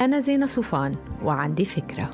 أنا زينة صوفان وعندي فكرة.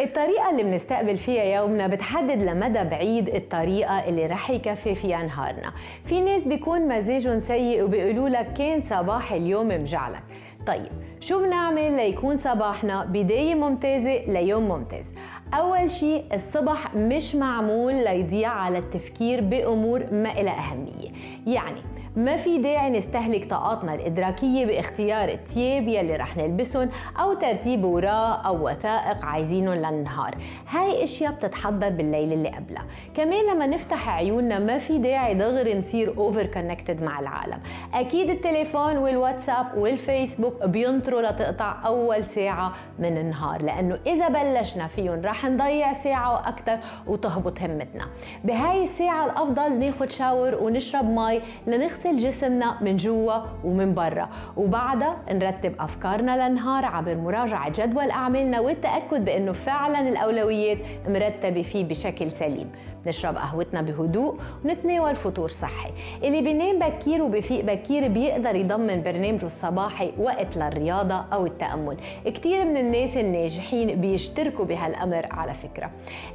الطريقة اللي بنستقبل فيها يومنا بتحدد لمدى بعيد الطريقة اللي رح يكفي فيها نهارنا. في ناس بيكون مزاجهم سيء وبيقولوا لك كان صباح اليوم مجعلك. طيب شو بنعمل ليكون صباحنا بداية ممتازة ليوم ممتاز؟ أول شيء الصبح مش معمول ليضيع على التفكير بأمور ما إلها أهمية. يعني ما في داعي نستهلك طاقاتنا الإدراكية باختيار التياب يلي رح نلبسهم أو ترتيب وراق أو وثائق عايزينهم للنهار. هاي أشياء بتتحضر بالليل اللي قبلها. كمان لما نفتح عيوننا ما في داعي دغري نصير over connected مع العالم. أكيد التليفون والواتساب والفيسبوك بينطروا لتقطع أول ساعة من النهار لأنه إذا بلشنا فيهم رح نضيع ساعة وأكثر وتهبط همتنا. بهاي الساعة الأفضل ناخد شاور ونشرب مي لنغسل جسمنا من جوا ومن برا وبعدها نرتب أفكارنا للنهار عبر مراجعة جدول أعمالنا والتأكد بأنه فعلا الأولويات مرتبة فيه بشكل سليم. نشرب قهوتنا بهدوء ونتناول فطور صحي. اللي بينام بكير وبفيق بكير بيقدر يضمن برنامجه الصباحي وقت للرياضة أو التأمل. كتير من الناس الناجحين بيشتركوا بهالأمر على فكرة.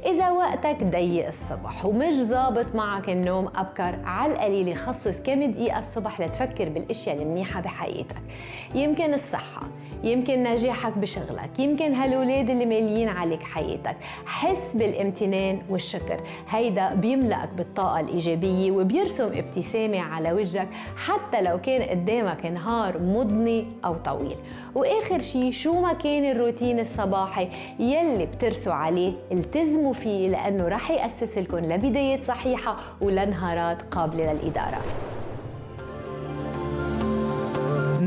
إذا وقتك ضيق الصبح ومش ظابط معك النوم أبكر على القليل خصص كم دقيقة الصبح لتفكر بالأشياء المنيحة بحياتك. يمكن الصحة. يمكن نجاحك بشغلك يمكن هالولاد اللي ماليين عليك حياتك. حس بالامتنان والشكر. هيدا بيملأك بالطاقة الإيجابية وبيرسم ابتسامة على وجهك حتى لو كان قدامك نهار مضني أو طويل. وآخر شي شو ما كان الروتين الصباحي يلي بترسوا عليه التزموا فيه لأنه رح يأسس لكم لبدايات صحيحة ولنهارات قابلة للإدارة.